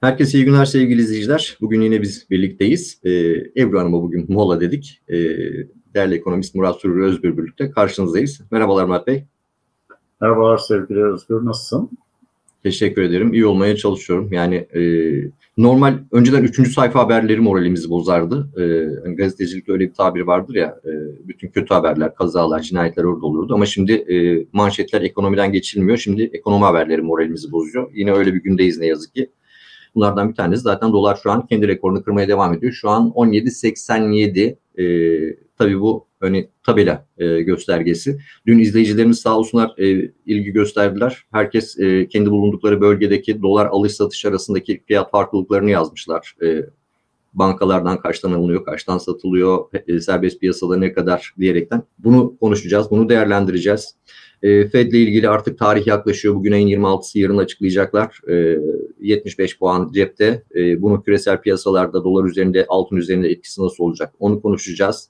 Herkese iyi günler sevgili izleyiciler. Bugün yine biz birlikteyiz. Ee, Ebru Hanım'a bugün mola dedik. Ee, değerli ekonomist Murat Sürür Özgür birlikte karşınızdayız. Merhabalar Murat Bey. Merhabalar sevgili Özgür, nasılsın? Teşekkür ederim. İyi olmaya çalışıyorum. Yani e, normal önceden üçüncü sayfa haberleri moralimizi bozardı. E, hani gazetecilikte öyle bir tabir vardır ya. E, bütün kötü haberler, kazalar, cinayetler orada olurdu. Ama şimdi e, manşetler ekonomiden geçilmiyor. Şimdi ekonomi haberleri moralimizi bozuyor. Yine öyle bir gündeyiz ne yazık ki. Bunlardan bir tanesi zaten dolar şu an kendi rekorunu kırmaya devam ediyor. Şu an 17.87 e, tabii bu hani tabela e, göstergesi. Dün izleyicilerimiz sağ olsunlar e, ilgi gösterdiler. Herkes e, kendi bulundukları bölgedeki dolar alış satış arasındaki fiyat farklılıklarını yazmışlar. E, bankalardan kaçtan alınıyor, kaçtan satılıyor, e, serbest piyasada ne kadar diyerekten. Bunu konuşacağız, bunu değerlendireceğiz. E, Fed'le ilgili artık tarih yaklaşıyor. Bugün ayın 26'sı yarın açıklayacaklar. E, 75 puan cepte. E, bunu küresel piyasalarda dolar üzerinde, altın üzerinde etkisi nasıl olacak? Onu konuşacağız.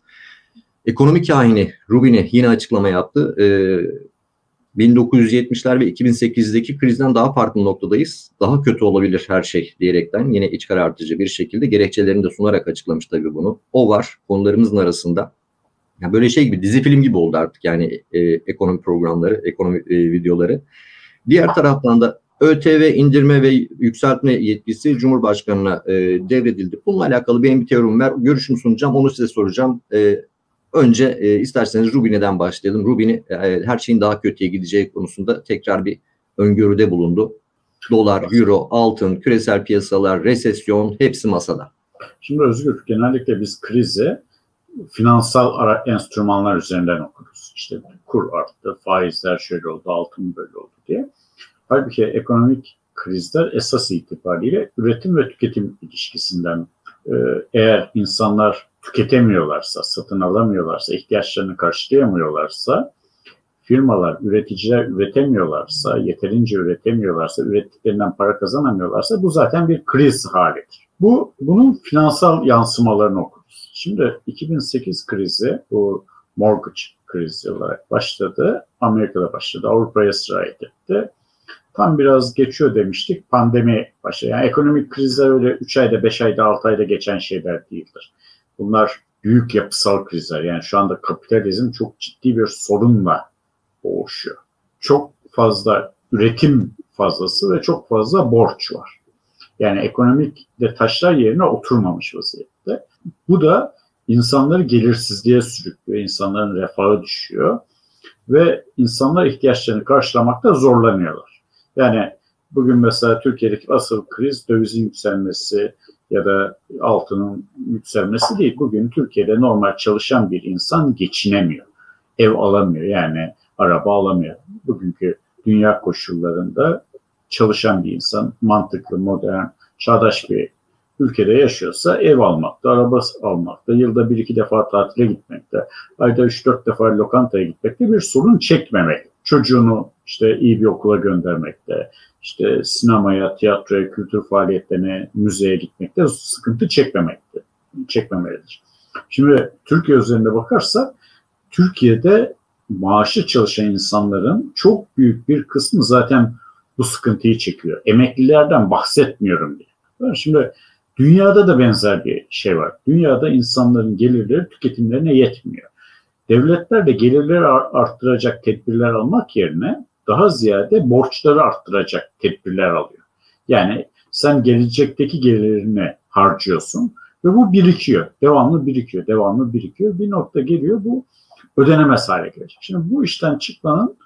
Ekonomi kahini Rubini yine açıklama yaptı. E, 1970'ler ve 2008'deki krizden daha farklı noktadayız. Daha kötü olabilir her şey diyerekten yine iç karartıcı bir şekilde gerekçelerini de sunarak açıklamış tabii bunu. O var konularımızın arasında. Yani böyle şey gibi dizi film gibi oldu artık yani e, ekonomi programları, ekonomi e, videoları. Diğer taraftan da ÖTV indirme ve yükseltme yetkisi Cumhurbaşkanı'na e, devredildi. Bununla alakalı benim bir teorim var. Görüşümü sunacağım. Onu size soracağım. E, önce e, isterseniz Rubini'den başlayalım. Rubini e, her şeyin daha kötüye gideceği konusunda tekrar bir öngörüde bulundu. Dolar, euro, altın, küresel piyasalar, resesyon hepsi masada. Şimdi Özgür genellikle biz krizi finansal enstrümanlar üzerinden okuruz. İşte kur arttı, faizler şöyle oldu, altın böyle oldu diye. Halbuki ekonomik krizler esas itibariyle üretim ve tüketim ilişkisinden e, eğer insanlar tüketemiyorlarsa, satın alamıyorlarsa, ihtiyaçlarını karşılayamıyorlarsa, firmalar, üreticiler üretemiyorlarsa, yeterince üretemiyorlarsa, ürettiklerinden para kazanamıyorlarsa bu zaten bir kriz halidir. Bu bunun finansal yansımalarını okuruz. Şimdi 2008 krizi bu mortgage krizi olarak başladı. Amerika'da başladı. Avrupa'ya sirayet etti. Tam biraz geçiyor demiştik. Pandemi başladı. Yani ekonomik krizler öyle 3 ayda, 5 ayda, 6 ayda geçen şeyler değildir. Bunlar büyük yapısal krizler. Yani şu anda kapitalizm çok ciddi bir sorunla boğuşuyor. Çok fazla üretim fazlası ve çok fazla borç var. Yani ekonomik de taşlar yerine oturmamış vaziyette. Bu da insanları gelirsizliğe sürüklüyor. İnsanların refahı düşüyor. Ve insanlar ihtiyaçlarını karşılamakta zorlanıyorlar. Yani bugün mesela Türkiye'deki asıl kriz dövizin yükselmesi, ya da altının yükselmesi değil. Bugün Türkiye'de normal çalışan bir insan geçinemiyor. Ev alamıyor yani araba alamıyor. Bugünkü dünya koşullarında çalışan bir insan mantıklı, modern, çağdaş bir ülkede yaşıyorsa ev almakta, araba almakta, yılda bir iki defa tatile gitmekte, ayda üç dört defa lokantaya gitmekte bir sorun çekmemek. Çocuğunu işte iyi bir okula göndermekte, işte sinemaya, tiyatroya, kültür faaliyetlerine, müzeye gitmekte sıkıntı çekmemekte, çekmemelidir. Şimdi Türkiye üzerinde bakarsak Türkiye'de maaşı çalışan insanların çok büyük bir kısmı zaten bu sıkıntıyı çekiyor. Emeklilerden bahsetmiyorum bile. Şimdi dünyada da benzer bir şey var. Dünyada insanların gelirleri tüketimlerine yetmiyor. Devletler de gelirleri arttıracak tedbirler almak yerine daha ziyade borçları arttıracak tedbirler alıyor. Yani sen gelecekteki gelirini harcıyorsun ve bu birikiyor. Devamlı birikiyor, devamlı birikiyor. Bir nokta geliyor bu ödenemez hale gelecek. Şimdi bu işten çıkmanın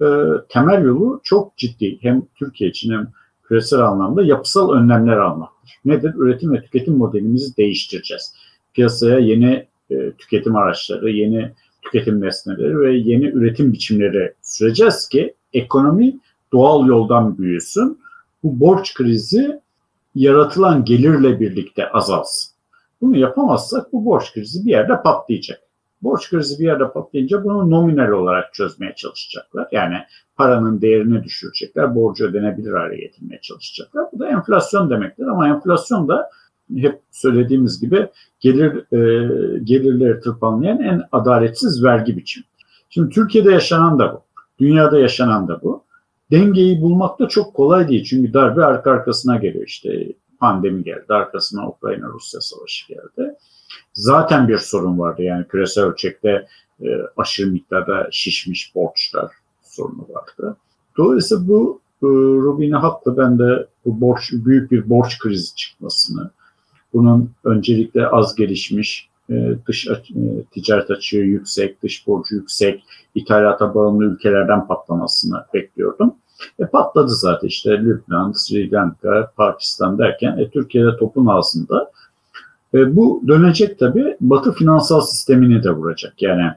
e, temel yolu çok ciddi. Hem Türkiye için hem küresel anlamda yapısal önlemler almaktır. Nedir? Üretim ve tüketim modelimizi değiştireceğiz. Piyasaya yeni e, tüketim araçları, yeni tüketim nesneleri ve yeni üretim biçimleri süreceğiz ki ekonomi doğal yoldan büyüsün. Bu borç krizi yaratılan gelirle birlikte azalsın. Bunu yapamazsak bu borç krizi bir yerde patlayacak. Borç krizi bir yerde patlayınca bunu nominal olarak çözmeye çalışacaklar. Yani paranın değerini düşürecekler, borcu ödenebilir hale getirmeye çalışacaklar. Bu da enflasyon demektir ama enflasyon da hep söylediğimiz gibi gelir e, gelirleri tırpanlayan en adaletsiz vergi biçimi. Şimdi Türkiye'de yaşanan da bu. Dünyada yaşanan da bu. Dengeyi bulmak da çok kolay değil. Çünkü darbe arka arkasına geliyor işte. pandemi geldi. Arkasına Ukrayna-Rusya savaşı geldi. Zaten bir sorun vardı. Yani küresel ölçekte e, aşırı miktarda şişmiş borçlar sorunu vardı. Dolayısıyla bu e, Rubin'e haklı. Ben de bu borç büyük bir borç krizi çıkmasını, bunun öncelikle az gelişmiş e, dış e, ticaret açığı yüksek, dış borcu yüksek, ithalata bağımlı ülkelerden patlamasını bekliyordum. E patladı zaten işte Lübnan, Sri Lanka, Pakistan derken e, Türkiye'de topun ağzında. E, bu dönecek tabii Batı finansal sistemini de vuracak. Yani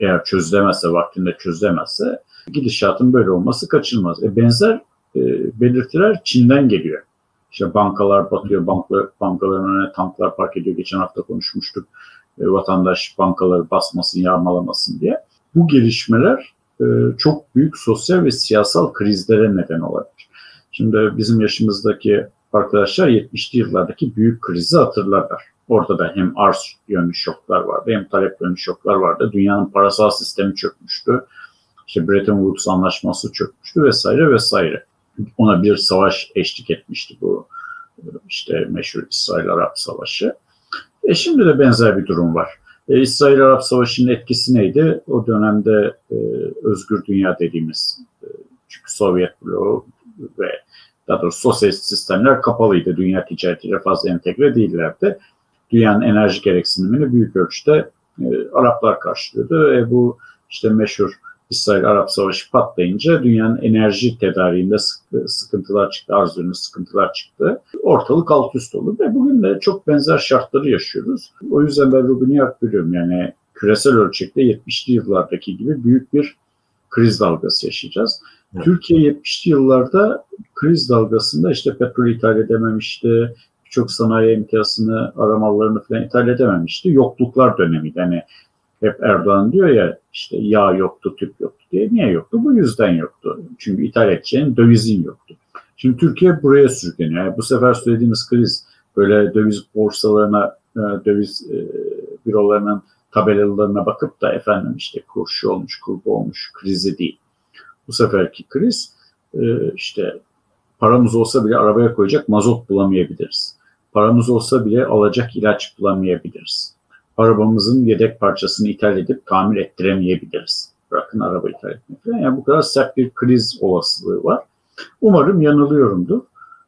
eğer çözülemezse, vaktinde çözülemezse gidişatın böyle olması kaçınılmaz. E, benzer e, belirtiler Çin'den geliyor. İşte bankalar batıyor, banklar, bankaların önüne tanklar park ediyor. Geçen hafta konuşmuştuk. E, vatandaş bankaları basmasın, yağmalamasın diye. Bu gelişmeler e, çok büyük sosyal ve siyasal krizlere neden olabilir. Şimdi bizim yaşımızdaki arkadaşlar 70'li yıllardaki büyük krizi hatırlarlar. Orada da hem arz yönlü şoklar vardı hem talep yönlü şoklar vardı. Dünyanın parasal sistemi çökmüştü. İşte Bretton Woods anlaşması çökmüştü vesaire vesaire. Ona bir savaş eşlik etmişti bu işte meşhur İsrail-Arap Savaşı. E şimdi de benzer bir durum var. E, İsrail-Arap Savaşı'nın etkisi neydi? O dönemde e, özgür dünya dediğimiz e, çünkü Sovyet bloğu ve daha doğrusu sosyalist sistemler kapalıydı. Dünya ticaretiyle fazla entegre değillerdi. Dünyanın enerji gereksinimini büyük ölçüde e, Araplar karşılıyordu. E, bu işte meşhur İsrail-Arap Savaşı patlayınca dünyanın enerji tedariğinde sıkıntılar çıktı, arz ürünü sıkıntılar çıktı. Ortalık alt üst oldu ve bugün de çok benzer şartları yaşıyoruz. O yüzden ben Rubin'i hak. Yani küresel ölçekte 70'li yıllardaki gibi büyük bir kriz dalgası yaşayacağız. Evet. Türkiye 70'li yıllarda kriz dalgasında işte petrol ithal edememişti, birçok sanayi imkasını, aramallarını falan ithal edememişti. Yokluklar dönemiydi. Yani hep Erdoğan diyor ya işte yağ yoktu, tüp yoktu diye. Niye yoktu? Bu yüzden yoktu. Çünkü ithal edeceğin dövizin yoktu. Şimdi Türkiye buraya sürükleniyor. Yani bu sefer söylediğimiz kriz böyle döviz borsalarına, e, döviz e, bürolarının tabelalarına bakıp da efendim işte kur şu olmuş, kur bu olmuş krizi değil. Bu seferki kriz e, işte paramız olsa bile arabaya koyacak mazot bulamayabiliriz. Paramız olsa bile alacak ilaç bulamayabiliriz arabamızın yedek parçasını ithal edip tamir ettiremeyebiliriz. Bırakın araba ithal etmek. Yani bu kadar sert bir kriz olasılığı var. Umarım yanılıyorumdur.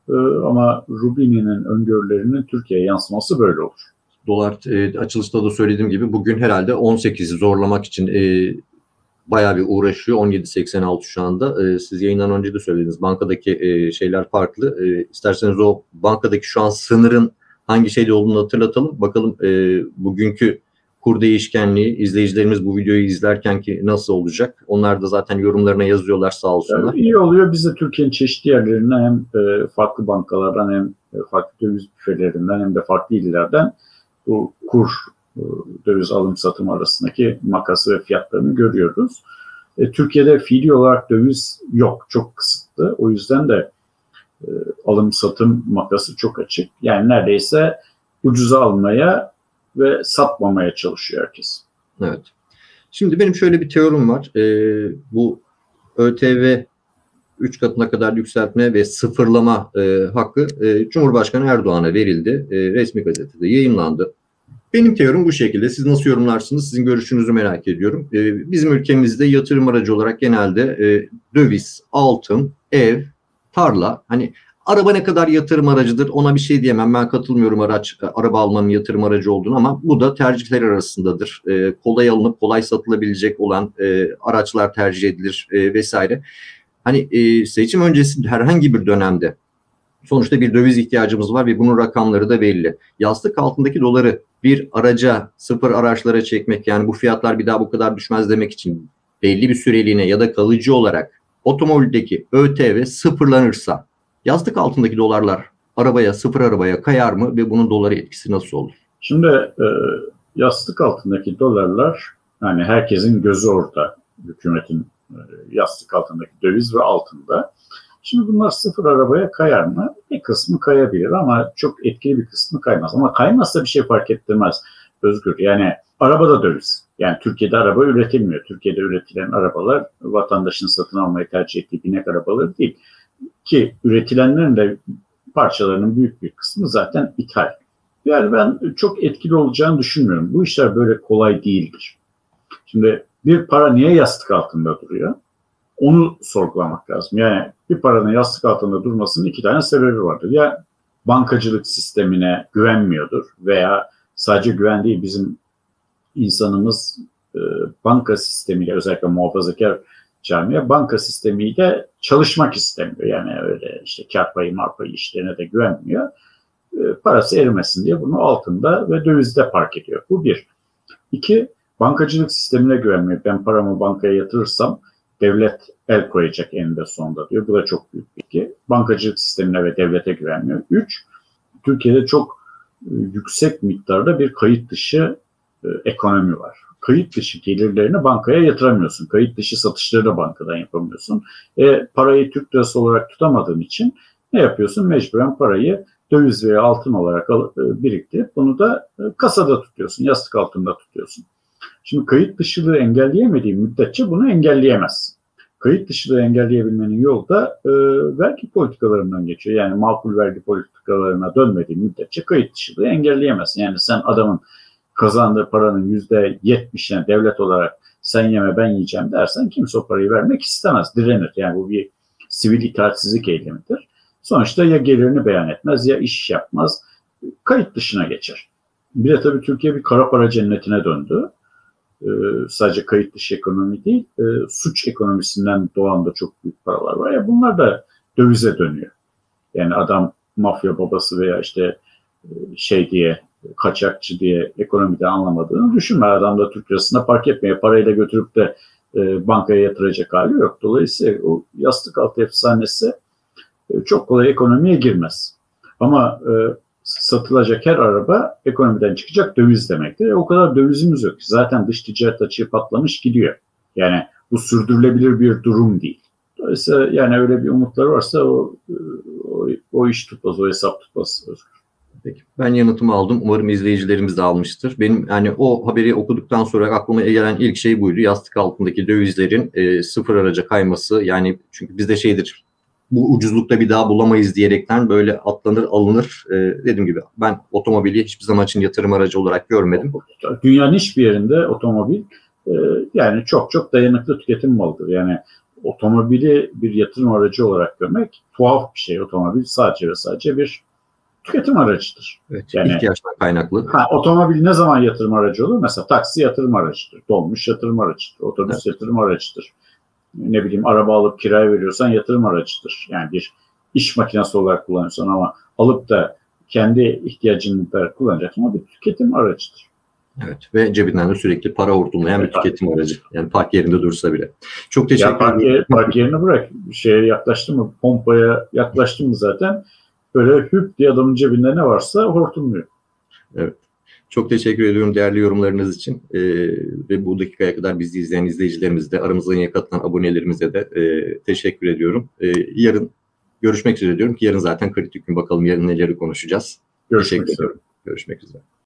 Ee, ama Rubini'nin öngörülerinin Türkiye'ye yansıması böyle olur. Dolar e, açılışta da söylediğim gibi bugün herhalde 18'i zorlamak için e, bayağı bir uğraşıyor. 17.86 şu anda. E, siz yayından önce de söylediniz. Bankadaki e, şeyler farklı. E, isterseniz o bankadaki şu an sınırın hangi şeyde olduğunu hatırlatalım. Bakalım e, bugünkü kur değişkenliği izleyicilerimiz bu videoyu izlerken ki nasıl olacak? Onlar da zaten yorumlarına yazıyorlar sağ olsunlar. Yani iyi oluyor. Biz de Türkiye'nin çeşitli yerlerinden hem e, farklı bankalardan hem e, farklı döviz büfelerinden hem de farklı illerden bu kur döviz alım satım arasındaki makası ve fiyatlarını görüyoruz. E, Türkiye'de fiili olarak döviz yok. Çok kısıtlı. O yüzden de e, alım satım makası çok açık. Yani neredeyse ucuza almaya ve satmamaya çalışıyor herkes. Evet. Şimdi benim şöyle bir teorim var. E, bu ÖTV 3 katına kadar yükseltme ve sıfırlama e, hakkı e, Cumhurbaşkanı Erdoğan'a verildi. E, resmi gazetede yayınlandı. Benim teorim bu şekilde. Siz nasıl yorumlarsınız? Sizin görüşünüzü merak ediyorum. E, bizim ülkemizde yatırım aracı olarak genelde e, döviz, altın, ev, tarla. Hani araba ne kadar yatırım aracıdır ona bir şey diyemem. Ben katılmıyorum araç e, araba almanın yatırım aracı olduğunu ama bu da tercihler arasındadır. E, kolay alınıp kolay satılabilecek olan e, araçlar tercih edilir e, vesaire. Hani e, seçim öncesi herhangi bir dönemde sonuçta bir döviz ihtiyacımız var ve bunun rakamları da belli. Yastık altındaki doları bir araca, sıfır araçlara çekmek yani bu fiyatlar bir daha bu kadar düşmez demek için belli bir süreliğine ya da kalıcı olarak otomobildeki ÖTV sıfırlanırsa yastık altındaki dolarlar arabaya sıfır arabaya kayar mı ve bunun dolara etkisi nasıl olur? Şimdi e, yastık altındaki dolarlar yani herkesin gözü orada hükümetin e, yastık altındaki döviz ve altında. Şimdi bunlar sıfır arabaya kayar mı? Bir kısmı kayabilir ama çok etkili bir kısmı kaymaz. Ama kaymazsa bir şey fark ettirmez Özgür. Yani araba da döviz. Yani Türkiye'de araba üretilmiyor. Türkiye'de üretilen arabalar vatandaşın satın almayı tercih ettiği binek arabaları değil. Ki üretilenlerin de parçalarının büyük bir kısmı zaten ithal. Yani ben çok etkili olacağını düşünmüyorum. Bu işler böyle kolay değildir. Şimdi bir para niye yastık altında duruyor? Onu sorgulamak lazım. Yani bir paranın yastık altında durmasının iki tane sebebi vardır. Ya bankacılık sistemine güvenmiyordur veya sadece güven değil bizim insanımız e, banka sistemiyle özellikle muhafazakar camiye banka sistemiyle çalışmak istemiyor. Yani öyle işte kar payı marpayı işlerine de güvenmiyor. E, parası erimesin diye bunu altında ve dövizde park ediyor. Bu bir. İki, bankacılık sistemine güvenmiyor. Ben paramı bankaya yatırırsam devlet el koyacak eninde sonunda diyor. Bu da çok büyük bir iki. Bankacılık sistemine ve devlete güvenmiyor. Üç, Türkiye'de çok e, yüksek miktarda bir kayıt dışı e, ekonomi var. Kayıt dışı gelirlerini bankaya yatıramıyorsun. Kayıt dışı satışları da bankadan yapamıyorsun. E, parayı Türk lirası olarak tutamadığın için ne yapıyorsun? Mecburen parayı döviz veya altın olarak e, biriktirip bunu da kasada tutuyorsun, yastık altında tutuyorsun. Şimdi kayıt dışılığı engelleyemediği müddetçe bunu engelleyemez. Kayıt dışılığı engelleyebilmenin yolu da e, vergi politikalarından geçiyor. Yani makul vergi politikalarına dönmediği müddetçe kayıt dışılığı engelleyemezsin. Yani sen adamın kazandığı paranın yüzde yetmişine devlet olarak sen yeme ben yiyeceğim dersen kimse o parayı vermek istemez, direnir. Yani bu bir sivil itaatsizlik eylemidir. Sonuçta ya gelirini beyan etmez ya iş yapmaz, kayıt dışına geçer. Bir de tabii Türkiye bir kara para cennetine döndü. Ee, sadece kayıt dışı ekonomi değil, e, suç ekonomisinden doğan da çok büyük paralar var. Ya bunlar da dövize dönüyor. Yani adam mafya babası veya işte e, şey diye kaçakçı diye ekonomide anlamadığını düşünme. Adam da Türk lirasına park etmeye parayla götürüp de e, bankaya yatıracak hali yok. Dolayısıyla o yastık altı efsanesi e, çok kolay ekonomiye girmez. Ama e, satılacak her araba ekonomiden çıkacak döviz demektir. E, o kadar dövizimiz yok. Zaten dış ticaret açığı patlamış gidiyor. Yani bu sürdürülebilir bir durum değil. Dolayısıyla yani öyle bir umutları varsa o, o, o iş tutmaz, o hesap tutmaz. Peki. Ben yanıtımı aldım. Umarım izleyicilerimiz de almıştır. Benim yani o haberi okuduktan sonra aklıma gelen ilk şey buydu. Yastık altındaki dövizlerin e, sıfır araca kayması. Yani çünkü bizde şeydir bu ucuzlukta bir daha bulamayız diyerekten böyle atlanır alınır. E, dediğim gibi ben otomobili hiçbir zaman için yatırım aracı olarak görmedim. Dünyanın hiçbir yerinde otomobil e, yani çok çok dayanıklı tüketim malıdır. Yani otomobili bir yatırım aracı olarak görmek tuhaf bir şey. Otomobil sadece ve sadece bir tüketim aracıdır. Evet, yani ihtiyaçtan kaynaklı. Ha, otomobil ne zaman yatırım aracı olur? Mesela taksi yatırım aracıdır. Dolmuş yatırım aracıdır. Otobüs evet. yatırım aracıdır. Ne bileyim araba alıp kiraya veriyorsan yatırım aracıdır. Yani bir iş makinesi olarak kullanıyorsan ama alıp da kendi ihtiyacını da kullanacaksın ama bir tüketim aracıdır. Evet ve cebinden de sürekli para hortumlayan evet, bir tüketim abi. aracı. Yani park yerinde dursa bile. Çok teşekkür ederim. Park, yer, park yerini bırak. Şeye yaklaştın mı, pompaya yaklaştın mı zaten böyle hüp diye adamın cebinde ne varsa hortumluyor. Evet. Çok teşekkür ediyorum değerli yorumlarınız için ee, ve bu dakikaya kadar bizi izleyen izleyicilerimiz de aramızdan yeni katılan abonelerimize de e, teşekkür ediyorum. E, yarın görüşmek üzere diyorum ki yarın zaten kritik gün bakalım yarın neleri konuşacağız. Görüşmek üzere. Görüşmek üzere.